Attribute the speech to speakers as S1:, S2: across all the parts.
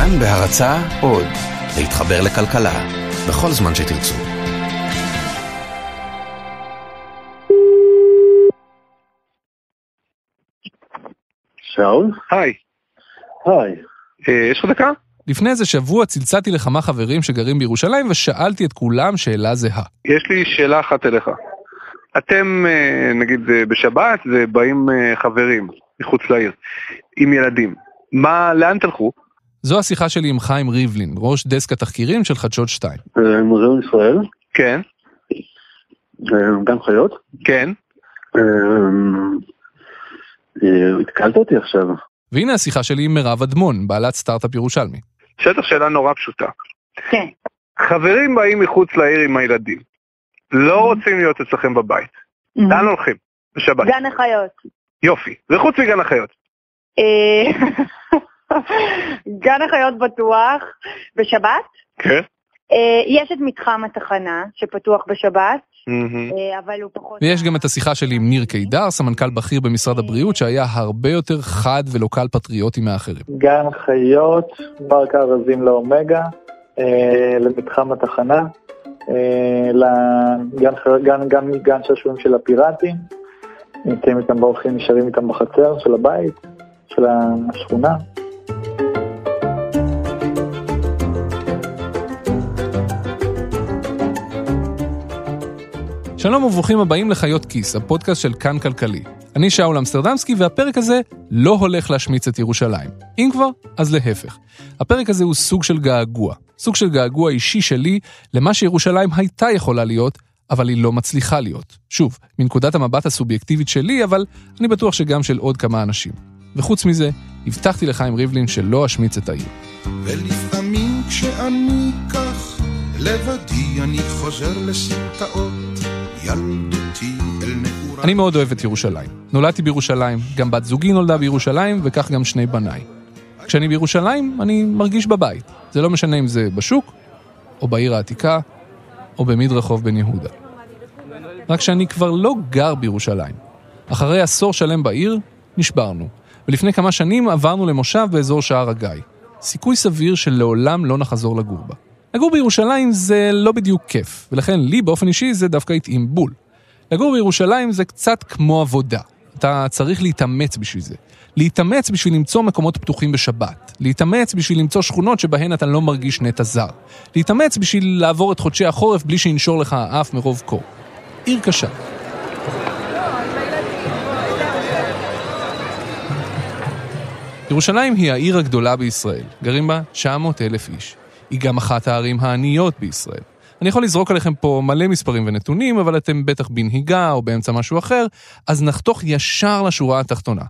S1: כאן בהרצה עוד, להתחבר לכלכלה, בכל זמן שתרצו.
S2: שאול?
S3: היי,
S2: היי.
S3: אה, יש לך דקה?
S4: לפני איזה שבוע צלצלתי לכמה חברים שגרים בירושלים ושאלתי את כולם שאלה זהה.
S3: יש לי שאלה אחת אליך. אתם, אה, נגיד אה, בשבת, ובאים חברים מחוץ לעיר, עם ילדים. מה, לאן תלכו?
S4: זו השיחה שלי עם חיים ריבלין, ראש דסק התחקירים של חדשות 2.
S2: אה, מוזיאון ישראל,
S3: כן,
S2: אה, גן חיות.
S3: כן.
S2: אה, אה, התקלת אותי עכשיו.
S4: והנה השיחה שלי עם מירב אדמון, בעלת סטארט-אפ ירושלמי.
S3: שטח שאלה נורא פשוטה.
S5: כן.
S3: חברים באים מחוץ לעיר עם הילדים. לא רוצים להיות אצלכם בבית. לאן הולכים? בשבת.
S5: גן החיות.
S3: יופי. וחוץ מגן החיות.
S5: אה, גן החיות בטוח בשבת.
S3: כן.
S5: אה, יש את מתחם התחנה שפתוח בשבת. אה, אבל הוא פחות...
S4: ויש גם את השיחה שלי עם ניר קידר, סמנכ"ל בכיר במשרד הבריאות, שהיה הרבה יותר חד ולוקל פטריוטי מהאחרים.
S6: גן חיות, פארק הארזים לאומגה, אה, למתחם התחנה, אה, לגן שעשועים של הפיראטים, נמצאים איתם באורחים, נשארים איתם בחצר של הבית, של השכונה.
S4: שלום וברוכים הבאים לחיות כיס, הפודקאסט של כאן כלכלי. אני שאול אמסטרדמסקי, והפרק הזה לא הולך להשמיץ את ירושלים. אם כבר, אז להפך. הפרק הזה הוא סוג של געגוע. סוג של געגוע אישי שלי למה שירושלים הייתה יכולה להיות, אבל היא לא מצליחה להיות. שוב, מנקודת המבט הסובייקטיבית שלי, אבל אני בטוח שגם של עוד כמה אנשים. וחוץ מזה, הבטחתי לחיים ריבלין שלא אשמיץ את העיר.
S7: ולפעמים כשאני כך לבדי אני חוזר לסמטאות ילדותי אל נעוריי.
S4: אני מאוד אוהב את ירושלים. נולדתי בירושלים, גם בת זוגי נולדה בירושלים, וכך גם שני בניי. כשאני בירושלים, אני מרגיש בבית. זה לא משנה אם זה בשוק, או בעיר העתיקה, או במדרחוב בן יהודה. רק שאני כבר לא גר בירושלים. אחרי עשור שלם בעיר, נשברנו. ולפני כמה שנים עברנו למושב באזור שער הגיא. סיכוי סביר שלעולם לא נחזור לגור בה. לגור בירושלים זה לא בדיוק כיף, ולכן לי באופן אישי זה דווקא התאים בול. לגור בירושלים זה קצת כמו עבודה. אתה צריך להתאמץ בשביל זה. להתאמץ בשביל למצוא מקומות פתוחים בשבת. להתאמץ בשביל למצוא שכונות שבהן אתה לא מרגיש נטע זר. להתאמץ בשביל לעבור את חודשי החורף בלי שינשור לך האף מרוב קור. עיר קשה. ירושלים היא העיר הגדולה בישראל, גרים בה 900 אלף איש. היא גם אחת הערים העניות בישראל. אני יכול לזרוק עליכם פה מלא מספרים ונתונים, אבל אתם בטח בנהיגה או באמצע משהו אחר, אז נחתוך ישר לשורה התחתונה.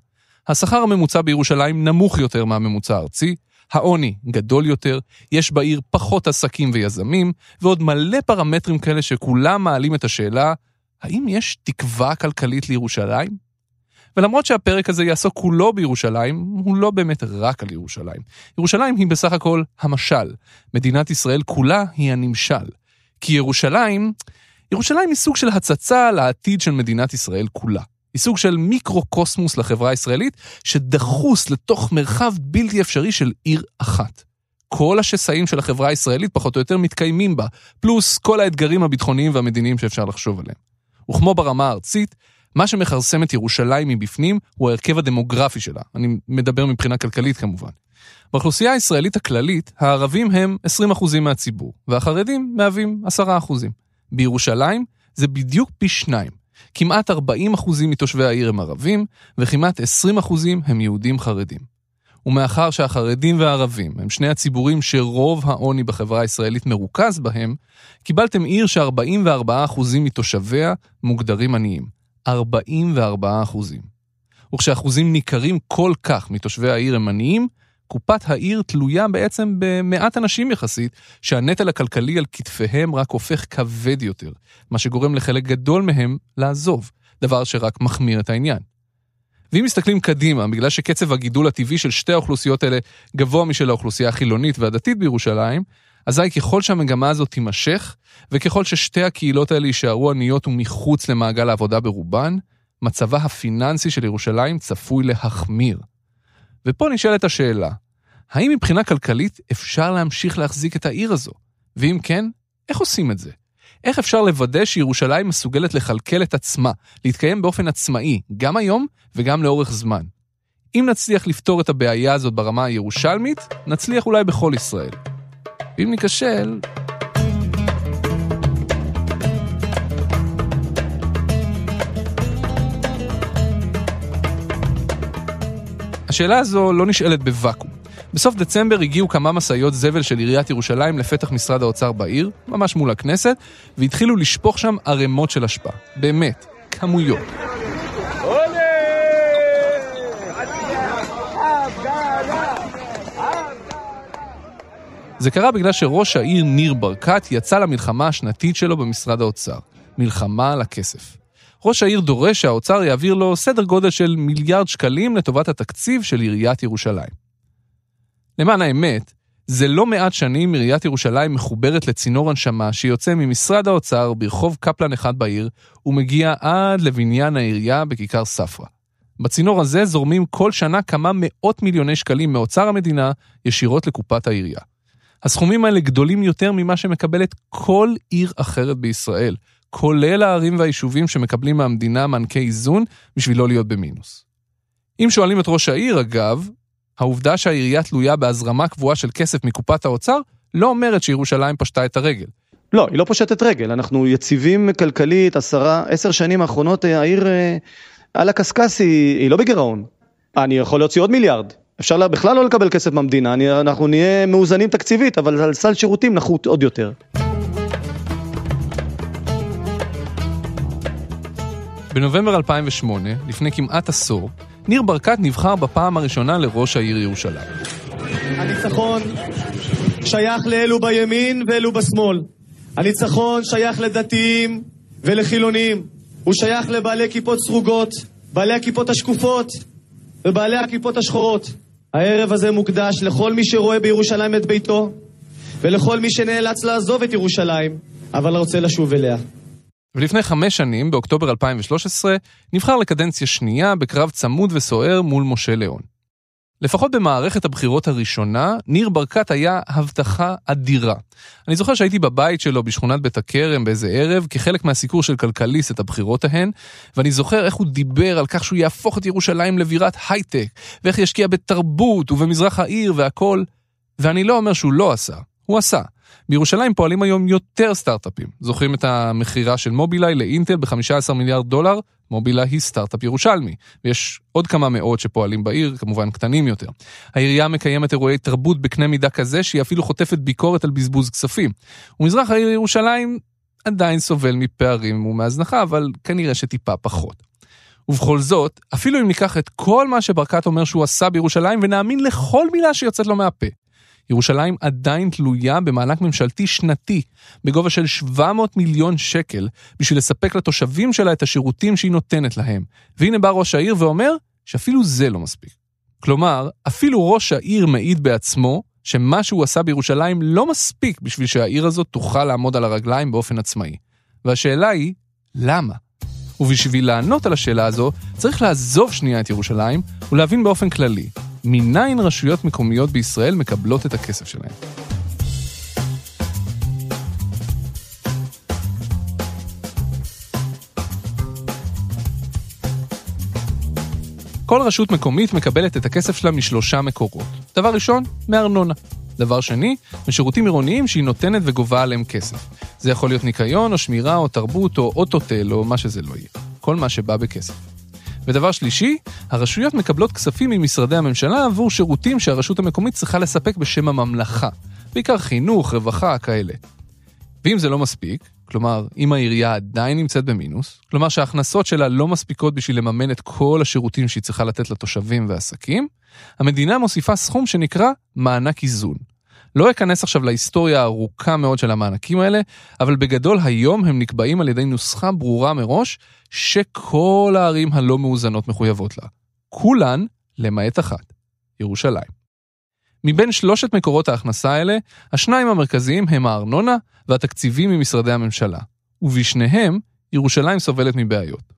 S4: השכר הממוצע בירושלים נמוך יותר מהממוצע הארצי, העוני גדול יותר, יש בעיר פחות עסקים ויזמים, ועוד מלא פרמטרים כאלה שכולם מעלים את השאלה, האם יש תקווה כלכלית לירושלים? ולמרות שהפרק הזה יעסוק כולו בירושלים, הוא לא באמת רק על ירושלים. ירושלים היא בסך הכל המשל. מדינת ישראל כולה היא הנמשל. כי ירושלים, ירושלים היא סוג של הצצה לעתיד של מדינת ישראל כולה. היא סוג של מיקרו-קוסמוס לחברה הישראלית, שדחוס לתוך מרחב בלתי אפשרי של עיר אחת. כל השסעים של החברה הישראלית פחות או יותר מתקיימים בה, פלוס כל האתגרים הביטחוניים והמדיניים שאפשר לחשוב עליהם. וכמו ברמה הארצית, מה שמכרסם את ירושלים מבפנים הוא ההרכב הדמוגרפי שלה. אני מדבר מבחינה כלכלית כמובן. באוכלוסייה הישראלית הכללית, הערבים הם 20% מהציבור, והחרדים מהווים 10%. בירושלים זה בדיוק פי שניים. כמעט 40% מתושבי העיר הם ערבים, וכמעט 20% הם יהודים חרדים. ומאחר שהחרדים והערבים הם שני הציבורים שרוב העוני בחברה הישראלית מרוכז בהם, קיבלתם עיר ש-44% מתושביה מוגדרים עניים. 44 אחוזים. וכשאחוזים ניכרים כל כך מתושבי העיר הם עניים, קופת העיר תלויה בעצם במעט אנשים יחסית, שהנטל הכלכלי על כתפיהם רק הופך כבד יותר, מה שגורם לחלק גדול מהם לעזוב, דבר שרק מחמיר את העניין. ואם מסתכלים קדימה, בגלל שקצב הגידול הטבעי של שתי האוכלוסיות האלה גבוה משל האוכלוסייה החילונית והדתית בירושלים, אזי ככל שהמגמה הזאת תימשך, וככל ששתי הקהילות האלה יישארו עניות ומחוץ למעגל העבודה ברובן, מצבה הפיננסי של ירושלים צפוי להחמיר. ופה נשאלת השאלה, האם מבחינה כלכלית אפשר להמשיך להחזיק את העיר הזו? ואם כן, איך עושים את זה? איך אפשר לוודא שירושלים מסוגלת לכלכל את עצמה, להתקיים באופן עצמאי, גם היום וגם לאורך זמן? אם נצליח לפתור את הבעיה הזאת ברמה הירושלמית, נצליח אולי בכל ישראל. ואם ניכשל, השאלה הזו לא נשאלת בוואקום. בסוף דצמבר הגיעו כמה משאיות זבל של עיריית ירושלים לפתח משרד האוצר בעיר, ממש מול הכנסת, והתחילו לשפוך שם ערימות של אשפה. באמת, כמויות. זה קרה בגלל שראש העיר ניר ברקת יצא למלחמה השנתית שלו במשרד האוצר. מלחמה על הכסף. ראש העיר דורש שהאוצר יעביר לו סדר גודל של מיליארד שקלים לטובת התקציב של עיריית ירושלים. למען האמת, זה לא מעט שנים עיריית ירושלים מחוברת לצינור הנשמה שיוצא ממשרד האוצר ברחוב קפלן אחד בעיר ומגיע עד לבניין העירייה בכיכר ספרא. בצינור הזה זורמים כל שנה כמה מאות מיליוני שקלים מאוצר המדינה ישירות לקופת העירייה. הסכומים האלה גדולים יותר ממה שמקבלת כל עיר אחרת בישראל, כולל הערים והיישובים שמקבלים מהמדינה מענקי איזון בשביל לא להיות במינוס. אם שואלים את ראש העיר, אגב, העובדה שהעירייה תלויה בהזרמה קבועה של כסף מקופת האוצר, לא אומרת שירושלים פשטה את הרגל.
S8: לא, היא לא פושטת רגל, אנחנו יציבים כלכלית, עשרה, עשר שנים האחרונות העיר אה, על הקשקש היא, היא לא בגירעון. אני יכול להוציא עוד מיליארד, אפשר לה, בכלל לא לקבל כסף מהמדינה, אני, אנחנו נהיה מאוזנים תקציבית, אבל על סל שירותים נחות עוד יותר.
S4: בנובמבר 2008, לפני כמעט עשור, ניר ברקת נבחר בפעם הראשונה לראש העיר ירושלים.
S9: הניצחון שייך לאלו בימין ואלו בשמאל. הניצחון שייך לדתיים ולחילונים. הוא שייך לבעלי כיפות סרוגות, בעלי הכיפות השקופות ובעלי הכיפות השחורות. הערב הזה מוקדש לכל מי שרואה בירושלים את ביתו ולכל מי שנאלץ לעזוב את ירושלים, אבל רוצה לשוב אליה.
S4: ולפני חמש שנים, באוקטובר 2013, נבחר לקדנציה שנייה בקרב צמוד וסוער מול משה ליאון. לפחות במערכת הבחירות הראשונה, ניר ברקת היה הבטחה אדירה. אני זוכר שהייתי בבית שלו בשכונת בית הכרם באיזה ערב, כחלק מהסיקור של כלכליסט את הבחירות ההן, ואני זוכר איך הוא דיבר על כך שהוא יהפוך את ירושלים לבירת הייטק, ואיך ישקיע בתרבות ובמזרח העיר והכל, ואני לא אומר שהוא לא עשה, הוא עשה. בירושלים פועלים היום יותר סטארט-אפים. זוכרים את המכירה של מובילאיי לאינטל ב-15 מיליארד דולר? מובילאיי היא סטארט-אפ ירושלמי, ויש עוד כמה מאות שפועלים בעיר, כמובן קטנים יותר. העירייה מקיימת אירועי תרבות בקנה מידה כזה שהיא אפילו חוטפת ביקורת על בזבוז כספים. ומזרח העיר ירושלים עדיין סובל מפערים ומהזנחה, אבל כנראה שטיפה פחות. ובכל זאת, אפילו אם ניקח את כל מה שברקת אומר שהוא עשה בירושלים ונאמין לכל מילה שיוצאת לו מהפה, ירושלים עדיין תלויה במענק ממשלתי שנתי בגובה של 700 מיליון שקל בשביל לספק לתושבים שלה את השירותים שהיא נותנת להם. והנה בא ראש העיר ואומר שאפילו זה לא מספיק. כלומר, אפילו ראש העיר מעיד בעצמו שמה שהוא עשה בירושלים לא מספיק בשביל שהעיר הזאת תוכל לעמוד על הרגליים באופן עצמאי. והשאלה היא, למה? ובשביל לענות על השאלה הזו, צריך לעזוב שנייה את ירושלים ולהבין באופן כללי, מניין רשויות מקומיות בישראל מקבלות את הכסף שלהן. כל רשות מקומית מקבלת את הכסף שלה משלושה מקורות. דבר ראשון, מארנונה. דבר שני, משירותים עירוניים שהיא נותנת וגובה עליהם כסף. זה יכול להיות ניקיון, או שמירה, או תרבות, או אוטוטל, או מה שזה לא יהיה. כל מה שבא בכסף. ודבר שלישי, הרשויות מקבלות כספים ממשרדי הממשלה עבור שירותים שהרשות המקומית צריכה לספק בשם הממלכה. בעיקר חינוך, רווחה, כאלה. ואם זה לא מספיק, כלומר, אם העירייה עדיין נמצאת במינוס, כלומר שההכנסות שלה לא מספיקות בשביל לממן את כל השירותים שהיא צריכה לתת לתושבים ועסקים, המדינה מוסיפה סכום שנקרא מענק איזון. לא אכנס עכשיו להיסטוריה הארוכה מאוד של המענקים האלה, אבל בגדול היום הם נקבעים על ידי נוסחה ברורה מראש, שכל הערים הלא מאוזנות מחויבות לה. כולן, למעט אחת, ירושלים. מבין שלושת מקורות ההכנסה האלה, השניים המרכזיים הם הארנונה והתקציבים ממשרדי הממשלה, ובשניהם ירושלים סובלת מבעיות.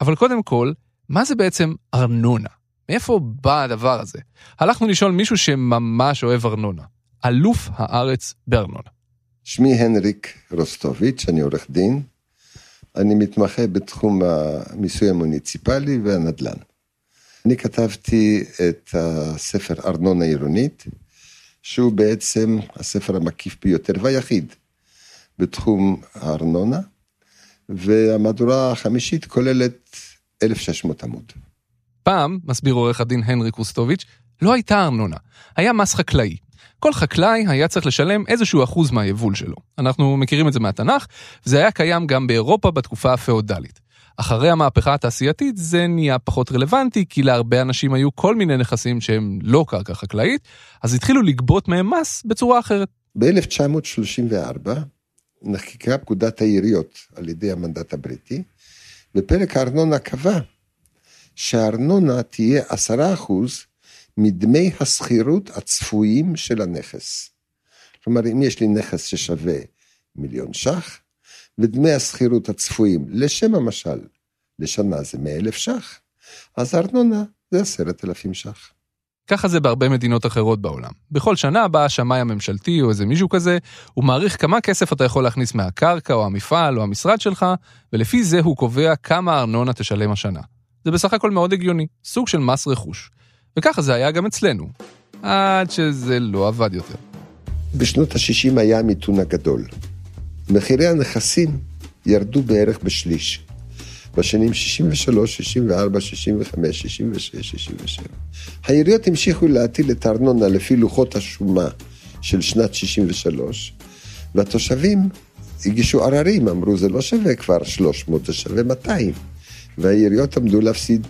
S4: אבל קודם כל, מה זה בעצם ארנונה? מאיפה בא הדבר הזה? הלכנו לשאול מישהו שממש אוהב ארנונה. אלוף הארץ בארנונה.
S10: שמי הנריק רוסטוביץ', אני עורך דין. אני מתמחה בתחום המיסוי המוניציפלי והנדל"ן. אני כתבתי את הספר ארנונה עירונית, שהוא בעצם הספר המקיף ביותר והיחיד בתחום הארנונה, והמהדורה החמישית כוללת 1,600 עמוד.
S4: פעם, מסביר עורך הדין הנרי קוסטוביץ', לא הייתה ארנונה, היה מס חקלאי. כל חקלאי היה צריך לשלם איזשהו אחוז מהיבול שלו. אנחנו מכירים את זה מהתנ"ך, וזה היה קיים גם באירופה בתקופה הפאודלית. אחרי המהפכה התעשייתית זה נהיה פחות רלוונטי, כי להרבה אנשים היו כל מיני נכסים שהם לא קרקע חקלאית, אז התחילו לגבות מהם מס בצורה אחרת.
S10: ב-1934 נחקקה פקודת העיריות על ידי המנדט הבריטי, ופרק הארנונה קבע שהארנונה תהיה עשרה אחוז מדמי השכירות הצפויים של הנכס. כלומר, אם יש לי נכס ששווה מיליון ש"ח, ודמי השכירות הצפויים, לשם המשל, לשנה זה 100 אלף ש"ח, אז הארנונה זה 10,000 ש"ח.
S4: ככה זה בהרבה מדינות אחרות בעולם. בכל שנה בא השמאי הממשלתי או איזה מישהו כזה, הוא מעריך כמה כסף אתה יכול להכניס מהקרקע או המפעל או המשרד שלך, ולפי זה הוא קובע כמה ארנונה תשלם השנה. זה בסך הכל מאוד הגיוני, סוג של מס רכוש. וככה זה היה גם אצלנו, עד שזה לא עבד יותר.
S10: בשנות ה-60 היה המיתון הגדול. מחירי הנכסים ירדו בערך בשליש. בשנים 63, 64, 65, 66, 67. העיריות המשיכו להטיל את הארנונה לפי לוחות השומה של שנת 63, והתושבים הגישו עררים, אמרו זה לא שווה כבר 300, זה שווה 200. והעיריות עמדו להפסיד,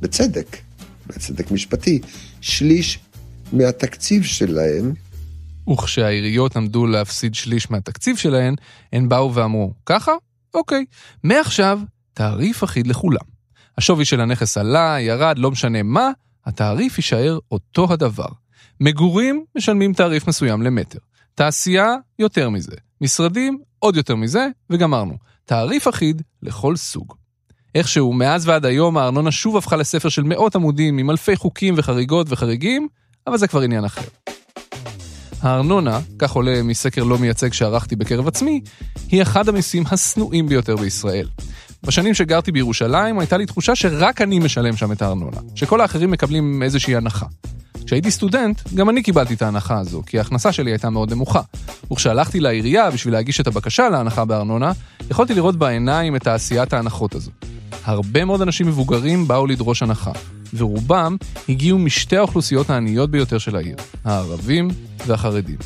S10: בצדק, בצדק משפטי, שליש מהתקציב שלהם
S4: וכשהעיריות עמדו להפסיד שליש מהתקציב שלהן, הן באו ואמרו, ככה? אוקיי. מעכשיו, תעריף אחיד לכולם. השווי של הנכס עלה, ירד, לא משנה מה, התעריף יישאר אותו הדבר. מגורים משלמים תעריף מסוים למטר. תעשייה, יותר מזה. משרדים, עוד יותר מזה, וגמרנו. תעריף אחיד לכל סוג. איכשהו, מאז ועד היום הארנונה שוב הפכה לספר של מאות עמודים עם אלפי חוקים וחריגות וחריגים, אבל זה כבר עניין אחר. הארנונה, כך עולה מסקר לא מייצג שערכתי בקרב עצמי, היא אחד המיסים השנואים ביותר בישראל. בשנים שגרתי בירושלים הייתה לי תחושה שרק אני משלם שם את הארנונה, שכל האחרים מקבלים איזושהי הנחה. כשהייתי סטודנט, גם אני קיבלתי את ההנחה הזו, כי ההכנסה שלי הייתה מאוד נמוכה. וכשהלכתי לעירייה בשביל להגיש את הבקשה להנחה בארנונה, יכולתי לראות בעיניים את תעשיית ההנחות הזו. הרבה מאוד אנשים מבוגרים באו לדרוש הנחה, ורובם הגיעו משתי האוכלוסיות העניות ביותר של העיר, הערבים והחרדים.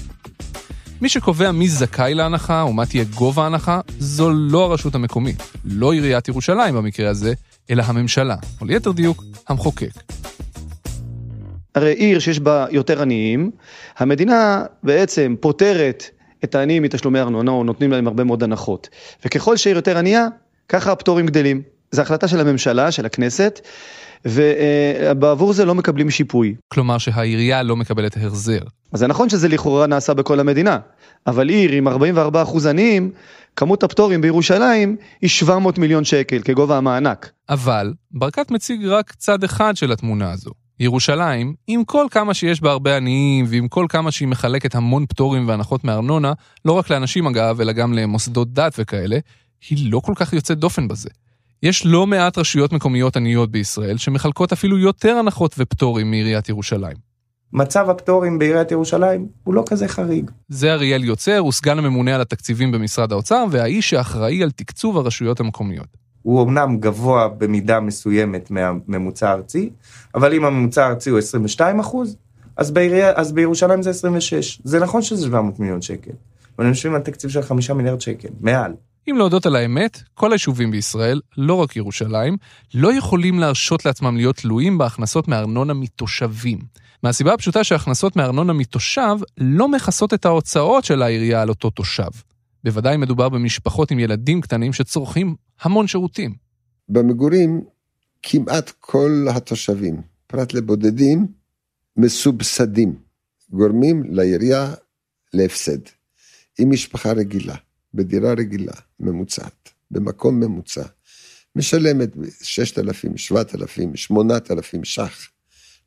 S4: מי שקובע מי זכאי להנחה ומה תהיה גובה ההנחה, זו לא הרשות המקומית, לא עיריית ירושלים במקרה הזה, אלא הממשלה, או ליתר דיוק, המחוקק.
S8: הרי עיר שיש בה יותר עניים, המדינה בעצם פוטרת את העניים מתשלומי ארנונה, או נותנים להם הרבה מאוד הנחות. וככל שהעיר יותר ענייה, ככה הפטורים גדלים. זו החלטה של הממשלה, של הכנסת, ובעבור זה לא מקבלים שיפוי.
S4: כלומר שהעירייה לא מקבלת החזר.
S8: אז זה נכון שזה לכאורה נעשה בכל המדינה, אבל עיר עם 44 אחוז עניים, כמות הפטורים בירושלים היא 700 מיליון שקל כגובה המענק.
S4: אבל ברקת מציג רק צד אחד של התמונה הזו. ירושלים, עם כל כמה שיש בה הרבה עניים, ועם כל כמה שהיא מחלקת המון פטורים והנחות מארנונה, לא רק לאנשים אגב, אלא גם למוסדות דת וכאלה, היא לא כל כך יוצאת דופן בזה. יש לא מעט רשויות מקומיות עניות בישראל שמחלקות אפילו יותר הנחות ופטורים מעיריית ירושלים.
S11: מצב הפטורים בעיריית ירושלים הוא לא כזה חריג.
S4: זה אריאל יוצר, הוא סגן הממונה על התקציבים במשרד האוצר, והאיש שאחראי על תקצוב הרשויות המקומיות.
S11: הוא אמנם גבוה במידה מסוימת מהממוצע הארצי, אבל אם הממוצע הארצי הוא 22 אחוז, אז, בעירייה, אז בירושלים זה 26. זה נכון שזה 700 מיליון שקל, אבל הם יושבים על תקציב של 5 מיליארד שקל, מעל.
S4: אם להודות על האמת, כל היישובים בישראל, לא רק ירושלים, לא יכולים להרשות לעצמם להיות תלויים בהכנסות מארנונה מתושבים. מהסיבה הפשוטה שהכנסות מארנונה מתושב לא מכסות את ההוצאות של העירייה על אותו תושב. בוודאי מדובר במשפחות עם ילדים קטנים שצורכים המון שירותים.
S10: במגורים כמעט כל התושבים, פרט לבודדים, מסובסדים, גורמים לעירייה להפסד. עם משפחה רגילה, בדירה רגילה, ממוצעת, במקום ממוצע, משלמת 6,000, 7,000, 8,000 ש"ח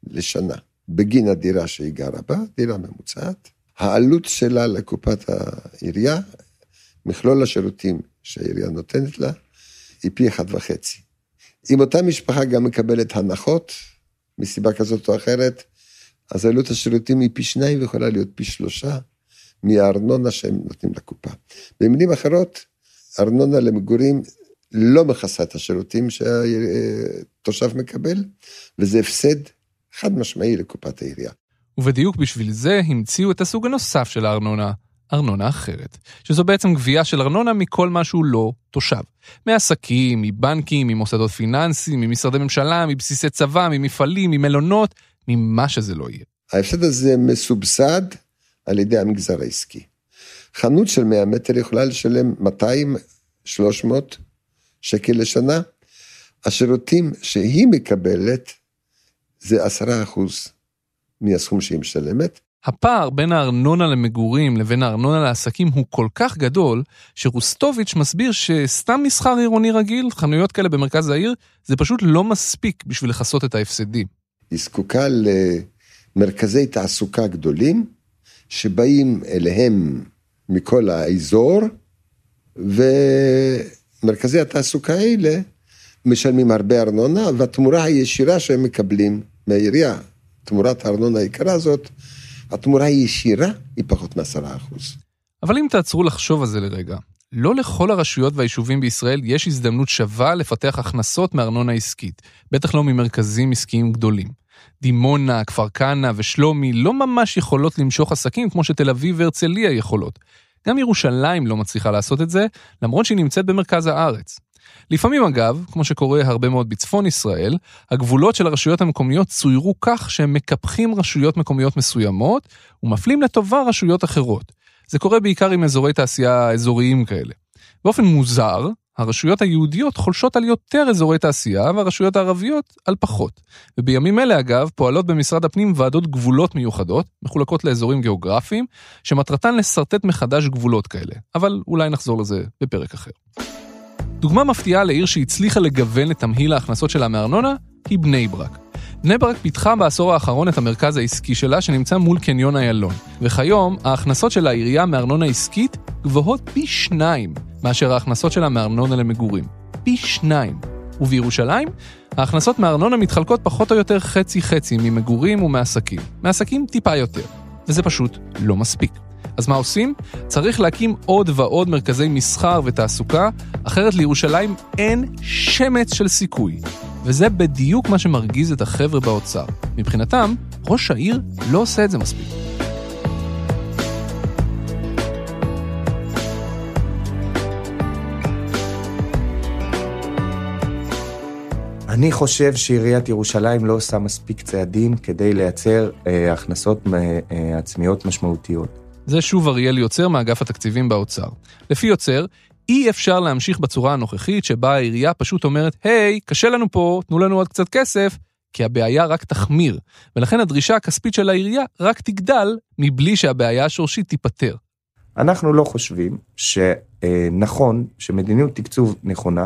S10: לשנה בגין הדירה שהיא גרה בה, דירה ממוצעת. העלות שלה לקופת העירייה, מכלול השירותים שהעירייה נותנת לה, היא פי אחד וחצי. אם אותה משפחה גם מקבלת הנחות, מסיבה כזאת או אחרת, אז עלות השירותים היא פי שניים ויכולה להיות פי שלושה מהארנונה שהם נותנים לקופה. במילים אחרות, ארנונה למגורים לא מכסה את השירותים שהתושב מקבל, וזה הפסד חד משמעי לקופת העירייה.
S4: ובדיוק בשביל זה המציאו את הסוג הנוסף של הארנונה, ארנונה אחרת, שזו בעצם גבייה של ארנונה מכל מה שהוא לא תושב. מעסקים, מבנקים, ממוסדות פיננסיים, ממשרדי ממשלה, מבסיסי צבא, ממפעלים, ממלונות, ממה שזה לא יהיה.
S10: ההפסד הזה מסובסד על ידי המגזר העסקי. חנות של 100 מטר יכולה לשלם 200-300 שקל לשנה. השירותים שהיא מקבלת זה 10% מהסכום שהיא משלמת.
S4: הפער בין הארנונה למגורים לבין הארנונה לעסקים הוא כל כך גדול, שרוסטוביץ' מסביר שסתם מסחר עירוני רגיל, חנויות כאלה במרכז העיר, זה פשוט לא מספיק בשביל לכסות את ההפסדים.
S10: היא זקוקה למרכזי תעסוקה גדולים, שבאים אליהם מכל האזור, ומרכזי התעסוקה האלה משלמים הרבה ארנונה, והתמורה הישירה שהם מקבלים מהעירייה, תמורת הארנונה היקרה הזאת, התמורה הישירה היא פחות מעשרה אחוז.
S4: אבל אם תעצרו לחשוב על זה לרגע, לא לכל הרשויות והיישובים בישראל יש הזדמנות שווה לפתח הכנסות מארנונה עסקית, בטח לא ממרכזים עסקיים גדולים. דימונה, כפר כנא ושלומי לא ממש יכולות למשוך עסקים כמו שתל אביב והרצליה יכולות. גם ירושלים לא מצליחה לעשות את זה, למרות שהיא נמצאת במרכז הארץ. לפעמים אגב, כמו שקורה הרבה מאוד בצפון ישראל, הגבולות של הרשויות המקומיות צוירו כך שהם מקפחים רשויות מקומיות מסוימות ומפלים לטובה רשויות אחרות. זה קורה בעיקר עם אזורי תעשייה אזוריים כאלה. באופן מוזר, הרשויות היהודיות חולשות על יותר אזורי תעשייה והרשויות הערביות על פחות. ובימים אלה אגב פועלות במשרד הפנים ועדות גבולות מיוחדות, מחולקות לאזורים גיאוגרפיים, שמטרתן לשרטט מחדש גבולות כאלה. אבל אולי נחזור לזה בפרק אחר. דוגמה מפתיעה לעיר שהצליחה לגוון את תמהיל ההכנסות שלה מארנונה היא בני ברק. בני ברק פיתחה בעשור האחרון את המרכז העסקי שלה שנמצא מול קניון איילון, וכיום ההכנסות של העירייה מארנונה עסקית גבוהות פי שניים מאשר ההכנסות שלה מארנונה למגורים. פי שניים. ובירושלים, ההכנסות מארנונה מתחלקות פחות או יותר חצי-חצי ממגורים ומעסקים. מעסקים טיפה יותר. וזה פשוט לא מספיק. אז מה עושים? צריך להקים עוד ועוד מרכזי מסחר ותעסוקה, אחרת לירושלים אין שמץ של סיכוי. וזה בדיוק מה שמרגיז את החבר'ה באוצר. מבחינתם, ראש העיר לא עושה את זה מספיק.
S11: אני חושב שעיריית ירושלים לא עושה מספיק צעדים כדי לייצר אה, הכנסות אה, עצמיות משמעותיות.
S4: זה שוב אריאל יוצר מאגף התקציבים באוצר. לפי יוצר, אי אפשר להמשיך בצורה הנוכחית שבה העירייה פשוט אומרת, היי, קשה לנו פה, תנו לנו עוד קצת כסף, כי הבעיה רק תחמיר, ולכן הדרישה הכספית של העירייה רק תגדל, מבלי שהבעיה השורשית תיפתר.
S11: אנחנו לא חושבים שנכון, שמדיניות תקצוב נכונה,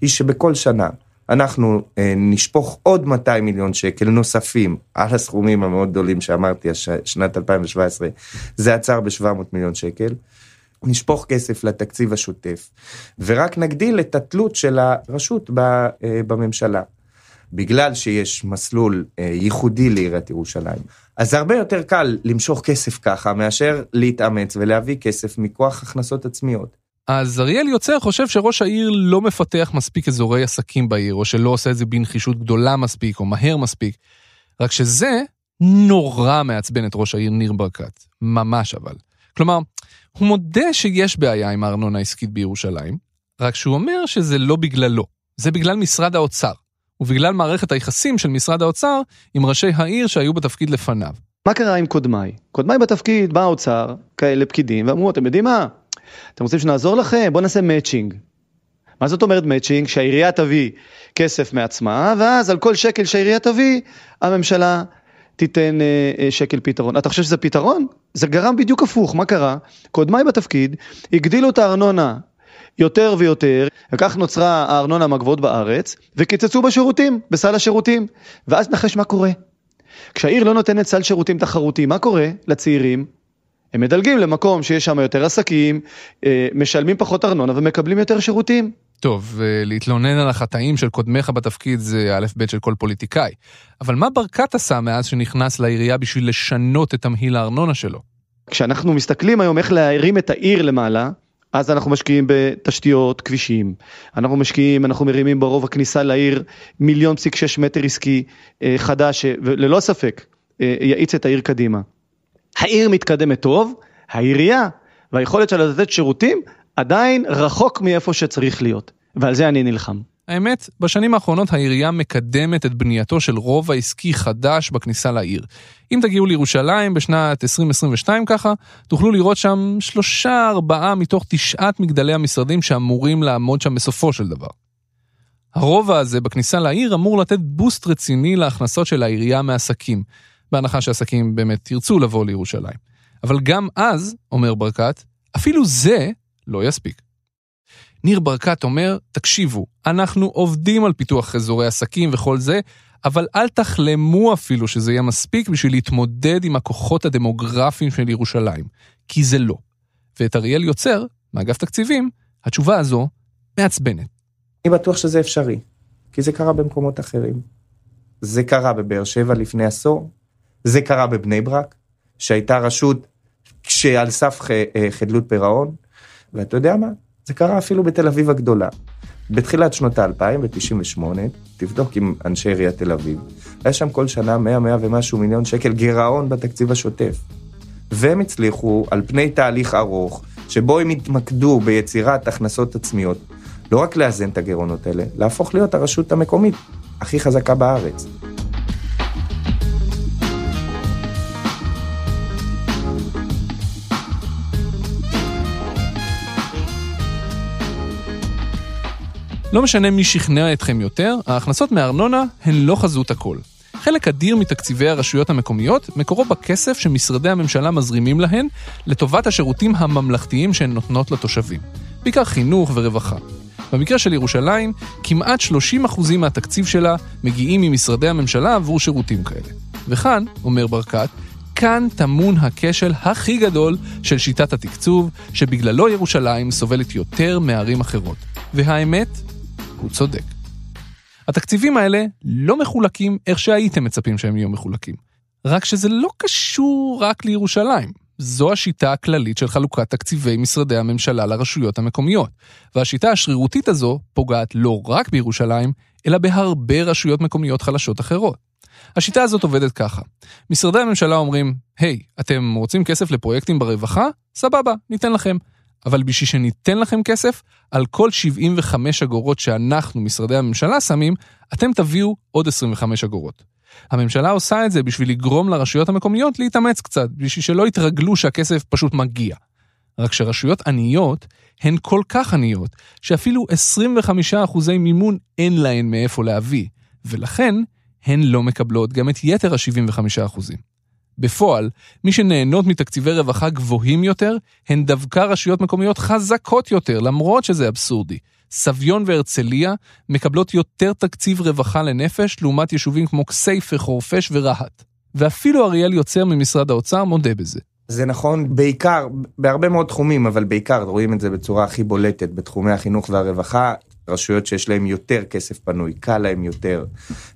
S11: היא שבכל שנה אנחנו אה, נשפוך עוד 200 מיליון שקל נוספים על הסכומים המאוד גדולים שאמרתי, הש... שנת 2017, זה עצר ב-700 מיליון שקל. נשפוך כסף לתקציב השוטף, ורק נגדיל את התלות של הרשות ב, אה, בממשלה. בגלל שיש מסלול אה, ייחודי לעיריית ירושלים, אז זה הרבה יותר קל למשוך כסף ככה, מאשר להתאמץ ולהביא כסף מכוח הכנסות עצמיות.
S4: אז אריאל יוצר חושב שראש העיר לא מפתח מספיק אזורי עסקים בעיר, או שלא עושה את זה בנחישות גדולה מספיק, או מהר מספיק. רק שזה נורא מעצבן את ראש העיר ניר ברקת. ממש אבל. כלומר, הוא מודה שיש בעיה עם הארנונה העסקית בירושלים, רק שהוא אומר שזה לא בגללו, זה בגלל משרד האוצר, ובגלל מערכת היחסים של משרד האוצר עם ראשי העיר שהיו בתפקיד לפניו.
S8: מה קרה עם קודמיי? קודמיי בתפקיד, בא האוצר, כאלה פקידים, ואמרו, אתם יודעים מה? אתם רוצים שנעזור לכם? בואו נעשה מאצ'ינג. מה זאת אומרת מאצ'ינג? שהעירייה תביא כסף מעצמה, ואז על כל שקל שהעירייה תביא, הממשלה תיתן אה, אה, שקל פתרון. אתה חושב שזה פתרון? זה גרם בדיוק הפוך, מה קרה? קודמיי בתפקיד הגדילו את הארנונה יותר ויותר, וכך נוצרה הארנונה מהגבוהות בארץ, וקיצצו בשירותים, בסל השירותים. ואז נחש מה קורה. כשהעיר לא נותנת סל שירותים תחרותי, מה קורה לצעירים? הם מדלגים למקום שיש שם יותר עסקים, אה, משלמים פחות ארנונה ומקבלים יותר שירותים.
S4: טוב, אה, להתלונן על החטאים של קודמיך בתפקיד זה א' ב' של כל פוליטיקאי. אבל מה ברקת עשה מאז שנכנס לעירייה בשביל לשנות את תמהיל הארנונה שלו?
S8: כשאנחנו מסתכלים היום איך להרים את העיר למעלה, אז אנחנו משקיעים בתשתיות, כבישים, אנחנו משקיעים, אנחנו מרימים ברוב הכניסה לעיר מיליון פסיק שש מטר עסקי אה, חדש, וללא ספק יאיץ את העיר קדימה. העיר מתקדמת טוב, העירייה והיכולת שלה לתת שירותים עדיין רחוק מאיפה שצריך להיות, ועל זה אני נלחם.
S4: האמת, בשנים האחרונות העירייה מקדמת את בנייתו של רובע עסקי חדש בכניסה לעיר. אם תגיעו לירושלים בשנת 2022 ככה, תוכלו לראות שם שלושה ארבעה מתוך תשעת מגדלי המשרדים שאמורים לעמוד שם בסופו של דבר. הרובע הזה בכניסה לעיר אמור לתת בוסט רציני להכנסות של העירייה מעסקים, בהנחה שעסקים באמת ירצו לבוא לירושלים. אבל גם אז, אומר ברקת, אפילו זה לא יספיק. ניר ברקת אומר, תקשיבו, אנחנו עובדים על פיתוח אזורי עסקים וכל זה, אבל אל תחלמו אפילו שזה יהיה מספיק בשביל להתמודד עם הכוחות הדמוגרפיים של ירושלים, כי זה לא. ואת אריאל יוצר, מאגף תקציבים, התשובה הזו מעצבנת.
S11: אני בטוח שזה אפשרי, כי זה קרה במקומות אחרים. זה קרה בבאר שבע לפני עשור, זה קרה בבני ברק, שהייתה רשות שעל סף אה, חדלות פירעון, ואתה יודע מה? זה קרה אפילו בתל אביב הגדולה. בתחילת שנות האלפיים, ב-98, תבדוק עם אנשי עיריית תל אביב, היה שם כל שנה 100, 100 ומשהו מיליון שקל גירעון בתקציב השוטף. והם הצליחו, על פני תהליך ארוך, שבו הם התמקדו ביצירת הכנסות עצמיות, לא רק לאזן את הגירעונות האלה, להפוך להיות הרשות המקומית הכי חזקה בארץ.
S4: לא משנה מי שכנע אתכם יותר, ההכנסות מארנונה הן לא חזות הכל. חלק אדיר מתקציבי הרשויות המקומיות מקורו בכסף שמשרדי הממשלה מזרימים להן לטובת השירותים הממלכתיים שהן נותנות לתושבים. בעיקר חינוך ורווחה. במקרה של ירושלים, כמעט 30% מהתקציב שלה מגיעים ממשרדי הממשלה עבור שירותים כאלה. וכאן, אומר ברקת, כאן טמון הכשל הכי גדול של שיטת התקצוב, שבגללו ירושלים סובלת יותר מערים אחרות. והאמת, הוא צודק. התקציבים האלה לא מחולקים איך שהייתם מצפים שהם יהיו מחולקים. רק שזה לא קשור רק לירושלים. זו השיטה הכללית של חלוקת תקציבי משרדי הממשלה לרשויות המקומיות. והשיטה השרירותית הזו פוגעת לא רק בירושלים, אלא בהרבה רשויות מקומיות חלשות אחרות. השיטה הזאת עובדת ככה. משרדי הממשלה אומרים, היי, hey, אתם רוצים כסף לפרויקטים ברווחה? סבבה, ניתן לכם. אבל בשביל שניתן לכם כסף, על כל 75 אגורות שאנחנו, משרדי הממשלה, שמים, אתם תביאו עוד 25 אגורות. הממשלה עושה את זה בשביל לגרום לרשויות המקומיות להתאמץ קצת, בשביל שלא יתרגלו שהכסף פשוט מגיע. רק שרשויות עניות הן כל כך עניות, שאפילו 25% מימון אין להן מאיפה להביא, ולכן הן לא מקבלות גם את יתר ה-75%. בפועל, מי שנהנות מתקציבי רווחה גבוהים יותר, הן דווקא רשויות מקומיות חזקות יותר, למרות שזה אבסורדי. סביון והרצליה מקבלות יותר תקציב רווחה לנפש, לעומת יישובים כמו כסייפה, חורפיש ורהט. ואפילו אריאל יוצר ממשרד האוצר מודה בזה.
S11: זה נכון בעיקר, בהרבה מאוד תחומים, אבל בעיקר רואים את זה בצורה הכי בולטת בתחומי החינוך והרווחה. רשויות שיש להן יותר כסף פנוי, קל להן יותר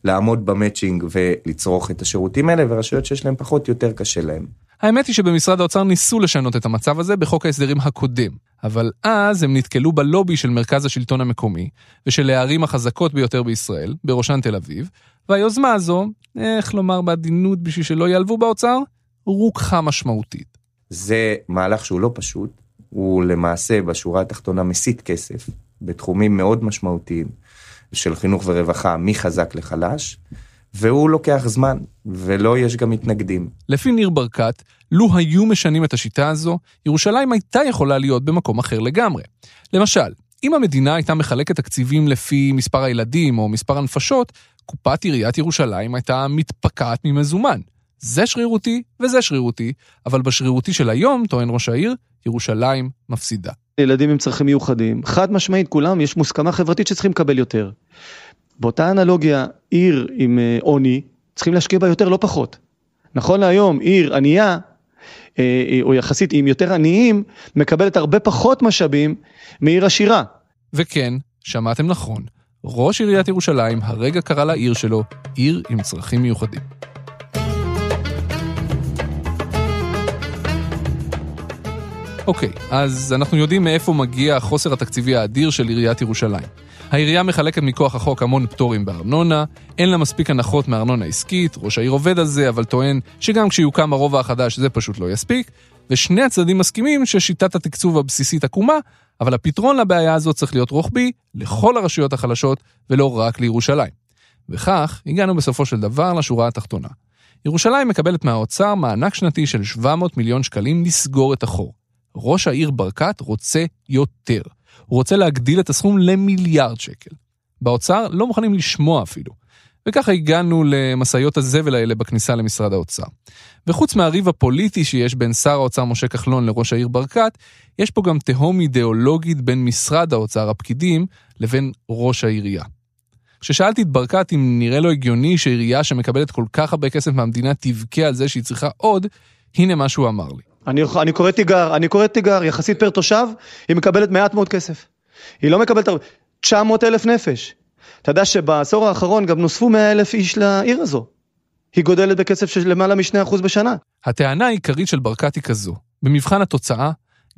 S11: לעמוד במצ'ינג ולצרוך את השירותים האלה, ורשויות שיש להן פחות, יותר קשה להן.
S4: האמת היא שבמשרד האוצר ניסו לשנות את המצב הזה בחוק ההסדרים הקודם, אבל אז הם נתקלו בלובי של מרכז השלטון המקומי, ושל הערים החזקות ביותר בישראל, בראשן תל אביב, והיוזמה הזו, איך לומר בעדינות בשביל שלא ייעלבו באוצר, רוככה משמעותית.
S11: זה מהלך שהוא לא פשוט, הוא למעשה בשורה התחתונה מסיט כסף, בתחומים מאוד משמעותיים של חינוך ורווחה מחזק לחלש, והוא לוקח זמן, ולא יש גם מתנגדים.
S4: לפי ניר ברקת, לו היו משנים את השיטה הזו, ירושלים הייתה יכולה להיות במקום אחר לגמרי. למשל, אם המדינה הייתה מחלקת תקציבים לפי מספר הילדים או מספר הנפשות, קופת עיריית ירושלים הייתה מתפקעת ממזומן. זה שרירותי וזה שרירותי, אבל בשרירותי של היום, טוען ראש העיר, ירושלים מפסידה.
S8: ילדים עם צרכים מיוחדים, חד משמעית כולם, יש מוסכמה חברתית שצריכים לקבל יותר. באותה אנלוגיה, עיר עם אה, עוני, צריכים להשקיע בה יותר, לא פחות. נכון להיום, עיר ענייה, אה, או יחסית עם יותר עניים, מקבלת הרבה פחות משאבים מעיר עשירה.
S4: וכן, שמעתם נכון, ראש עיריית ירושלים הרגע קרא לעיר שלו עיר עם צרכים מיוחדים. אוקיי, אז אנחנו יודעים מאיפה מגיע החוסר התקציבי האדיר של עיריית ירושלים. העירייה מחלקת מכוח החוק המון פטורים בארנונה, אין לה מספיק הנחות מארנונה עסקית, ראש העיר עובד על זה, אבל טוען שגם כשיוקם הרובע החדש זה פשוט לא יספיק, ושני הצדדים מסכימים ששיטת התקצוב הבסיסית עקומה, אבל הפתרון לבעיה הזאת צריך להיות רוחבי לכל הרשויות החלשות ולא רק לירושלים. וכך הגענו בסופו של דבר לשורה התחתונה. ירושלים מקבלת מהאוצר מענק שנתי של 700 מיליון שקלים לסגור את החור. ראש העיר ברקת רוצה יותר. הוא רוצה להגדיל את הסכום למיליארד שקל. באוצר לא מוכנים לשמוע אפילו. וככה הגענו למשאיות הזבל האלה בכניסה למשרד האוצר. וחוץ מהריב הפוליטי שיש בין שר האוצר משה כחלון לראש העיר ברקת, יש פה גם תהום אידיאולוגית בין משרד האוצר, הפקידים, לבין ראש העירייה. כששאלתי את ברקת אם נראה לו הגיוני שעירייה שמקבלת כל כך הרבה כסף מהמדינה תבכה על זה שהיא צריכה עוד, הנה מה שהוא אמר לי.
S8: אני, אני קורא תיגר, אני קורא תיגר, יחסית פר תושב, היא מקבלת מעט מאוד כסף. היא לא מקבלת 900 אלף נפש. אתה יודע שבעשור האחרון גם נוספו 100 אלף איש לעיר הזו. היא גודלת בקצב של למעלה מ-2% בשנה.
S4: הטענה העיקרית של ברקת היא כזו, במבחן התוצאה,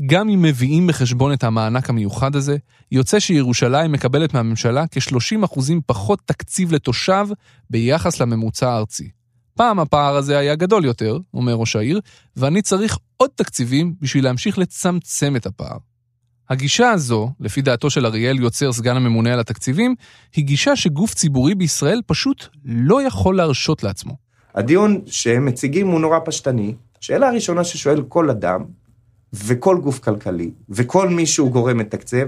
S4: גם אם מביאים בחשבון את המענק המיוחד הזה, יוצא שירושלים מקבלת מהממשלה כ-30% פחות תקציב לתושב ביחס לממוצע הארצי. פעם הפער הזה היה גדול יותר, אומר ראש העיר, ואני צריך עוד תקציבים בשביל להמשיך לצמצם את הפער. הגישה הזו, לפי דעתו של אריאל יוצר סגן הממונה על התקציבים, היא גישה שגוף ציבורי בישראל פשוט לא יכול להרשות לעצמו.
S11: הדיון שהם מציגים הוא נורא פשטני. שאלה הראשונה ששואל כל אדם, וכל גוף כלכלי, וכל מי שהוא גורם מתקצב,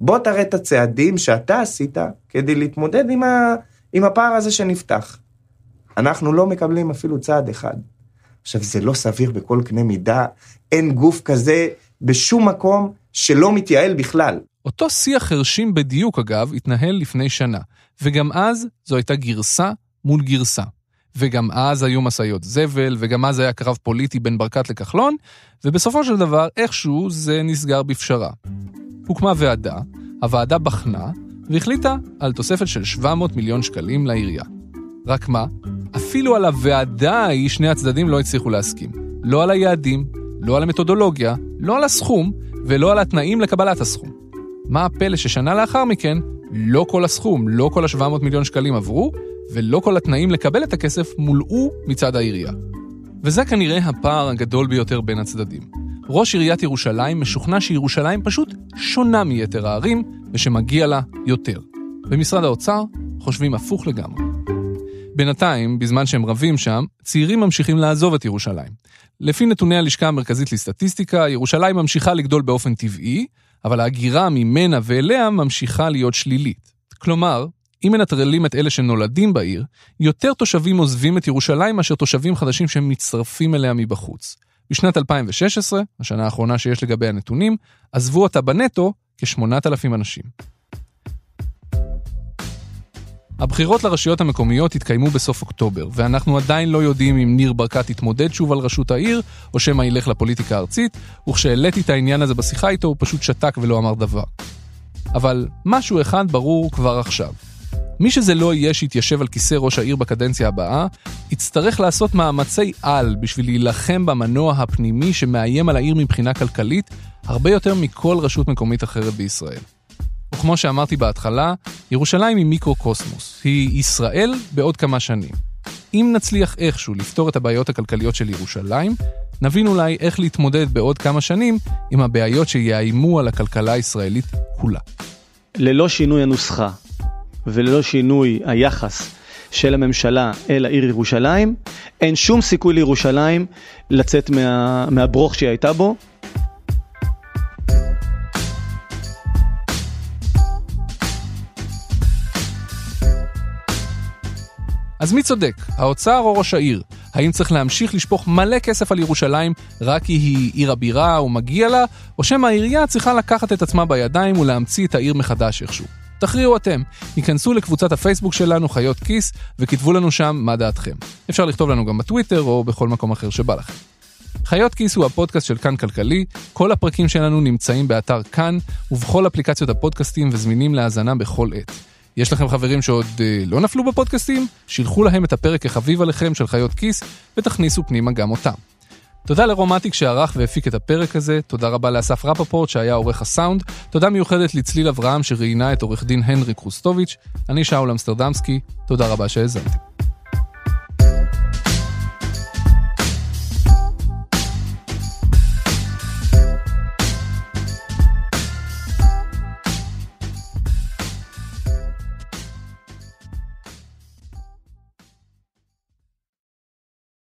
S11: בוא תראה את הצעדים שאתה עשית כדי להתמודד עם, ה... עם הפער הזה שנפתח. אנחנו לא מקבלים אפילו צעד אחד. עכשיו, זה לא סביר בכל קנה מידה, אין גוף כזה בשום מקום שלא מתייעל בכלל.
S4: אותו שיח חרשים בדיוק, אגב, התנהל לפני שנה, וגם אז זו הייתה גרסה מול גרסה. וגם אז היו משאיות זבל, וגם אז היה קרב פוליטי בין ברקת לכחלון, ובסופו של דבר, איכשהו זה נסגר בפשרה. הוקמה ועדה, הוועדה בחנה, והחליטה על תוספת של 700 מיליון שקלים לעירייה. רק מה? אפילו על הוועדה ההיא שני הצדדים לא הצליחו להסכים. לא על היעדים, לא על המתודולוגיה, לא על הסכום, ולא על התנאים לקבלת הסכום. מה הפלא ששנה לאחר מכן, לא כל הסכום, לא כל ה-700 מיליון שקלים עברו, ולא כל התנאים לקבל את הכסף מולאו מצד העירייה. וזה כנראה הפער הגדול ביותר בין הצדדים. ראש עיריית ירושלים משוכנע שירושלים פשוט שונה מיתר הערים, ושמגיע לה יותר. במשרד האוצר חושבים הפוך לגמרי. בינתיים, בזמן שהם רבים שם, צעירים ממשיכים לעזוב את ירושלים. לפי נתוני הלשכה המרכזית לסטטיסטיקה, ירושלים ממשיכה לגדול באופן טבעי, אבל ההגירה ממנה ואליה ממשיכה להיות שלילית. כלומר, אם מנטרלים את אלה שנולדים בעיר, יותר תושבים עוזבים את ירושלים מאשר תושבים חדשים שמצטרפים אליה מבחוץ. בשנת 2016, השנה האחרונה שיש לגבי הנתונים, עזבו אותה בנטו כ-8,000 אנשים. הבחירות לרשויות המקומיות התקיימו בסוף אוקטובר, ואנחנו עדיין לא יודעים אם ניר ברקת יתמודד שוב על ראשות העיר, או שמא ילך לפוליטיקה הארצית, וכשהעליתי את העניין הזה בשיחה איתו, הוא פשוט שתק ולא אמר דבר. אבל משהו אחד ברור כבר עכשיו. מי שזה לא יהיה שיתיישב על כיסא ראש העיר בקדנציה הבאה, יצטרך לעשות מאמצי על בשביל להילחם במנוע הפנימי שמאיים על העיר מבחינה כלכלית, הרבה יותר מכל רשות מקומית אחרת בישראל. וכמו שאמרתי בהתחלה, ירושלים היא מיקרו-קוסמוס, היא ישראל בעוד כמה שנים. אם נצליח איכשהו לפתור את הבעיות הכלכליות של ירושלים, נבין אולי איך להתמודד בעוד כמה שנים עם הבעיות שיאיימו על הכלכלה הישראלית כולה.
S8: ללא שינוי הנוסחה וללא שינוי היחס של הממשלה אל העיר ירושלים, אין שום סיכוי לירושלים לצאת מה, מהברוך שהיא הייתה בו.
S4: אז מי צודק, האוצר או ראש העיר? האם צריך להמשיך לשפוך מלא כסף על ירושלים רק כי היא עיר הבירה ומגיע לה, או שמא העירייה צריכה לקחת את עצמה בידיים ולהמציא את העיר מחדש איכשהו? תכריעו אתם. היכנסו לקבוצת הפייסבוק שלנו, חיות כיס, וכתבו לנו שם מה דעתכם. אפשר לכתוב לנו גם בטוויטר או בכל מקום אחר שבא לכם. חיות כיס הוא הפודקאסט של כאן כלכלי, כל הפרקים שלנו נמצאים באתר כאן ובכל אפליקציות הפודקאסטים וזמינים להאזנה בכל עת. יש לכם חברים שעוד אה, לא נפלו בפודקאסטים? שילחו להם את הפרק החביב עליכם של חיות כיס ותכניסו פנימה גם אותם. תודה לרומטיק שערך והפיק את הפרק הזה, תודה רבה לאסף רפפורט שהיה עורך הסאונד, תודה מיוחדת לצליל אברהם שראיינה את עורך דין הנרי קרוסטוביץ', אני שאול אמסטרדמסקי, תודה רבה שהאזנתם.